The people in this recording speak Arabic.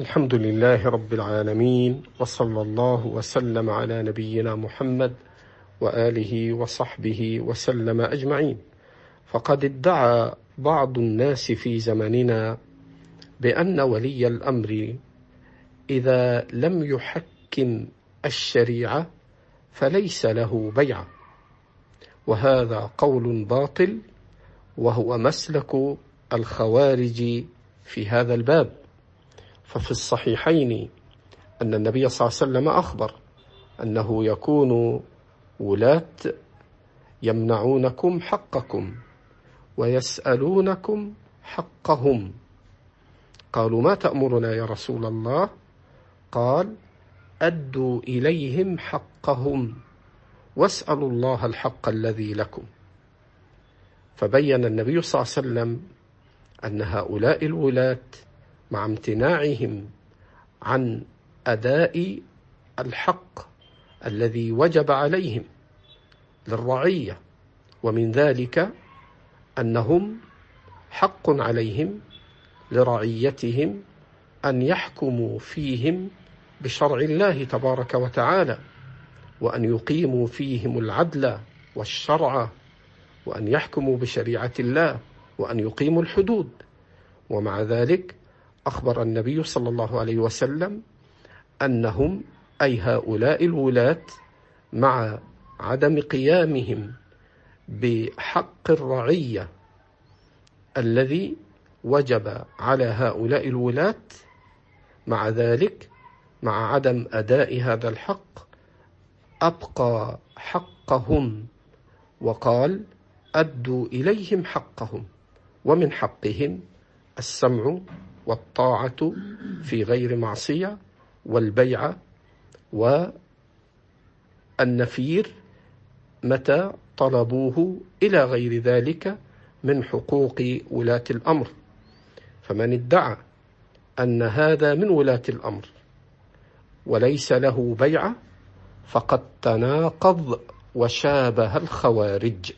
الحمد لله رب العالمين وصلى الله وسلم على نبينا محمد وآله وصحبه وسلم أجمعين. فقد ادعى بعض الناس في زمننا بأن ولي الأمر إذا لم يحكم الشريعة فليس له بيعه وهذا قول باطل وهو مسلك الخوارج في هذا الباب. ففي الصحيحين أن النبي صلى الله عليه وسلم أخبر أنه يكون ولاة يمنعونكم حقكم ويسألونكم حقهم. قالوا ما تأمرنا يا رسول الله؟ قال أدوا إليهم حقهم واسألوا الله الحق الذي لكم. فبين النبي صلى الله عليه وسلم أن هؤلاء الولاة مع امتناعهم عن أداء الحق الذي وجب عليهم للرعية ومن ذلك أنهم حق عليهم لرعيتهم أن يحكموا فيهم بشرع الله تبارك وتعالى وأن يقيموا فيهم العدل والشرع وأن يحكموا بشريعة الله وأن يقيموا الحدود ومع ذلك أخبر النبي صلى الله عليه وسلم أنهم أي هؤلاء الولاة مع عدم قيامهم بحق الرعية الذي وجب على هؤلاء الولاة مع ذلك مع عدم أداء هذا الحق أبقى حقهم وقال أدوا إليهم حقهم ومن حقهم السمع والطاعة في غير معصية والبيعة والنفير متى طلبوه إلى غير ذلك من حقوق ولاة الأمر. فمن ادعى أن هذا من ولاة الأمر وليس له بيعة فقد تناقض وشابه الخوارج.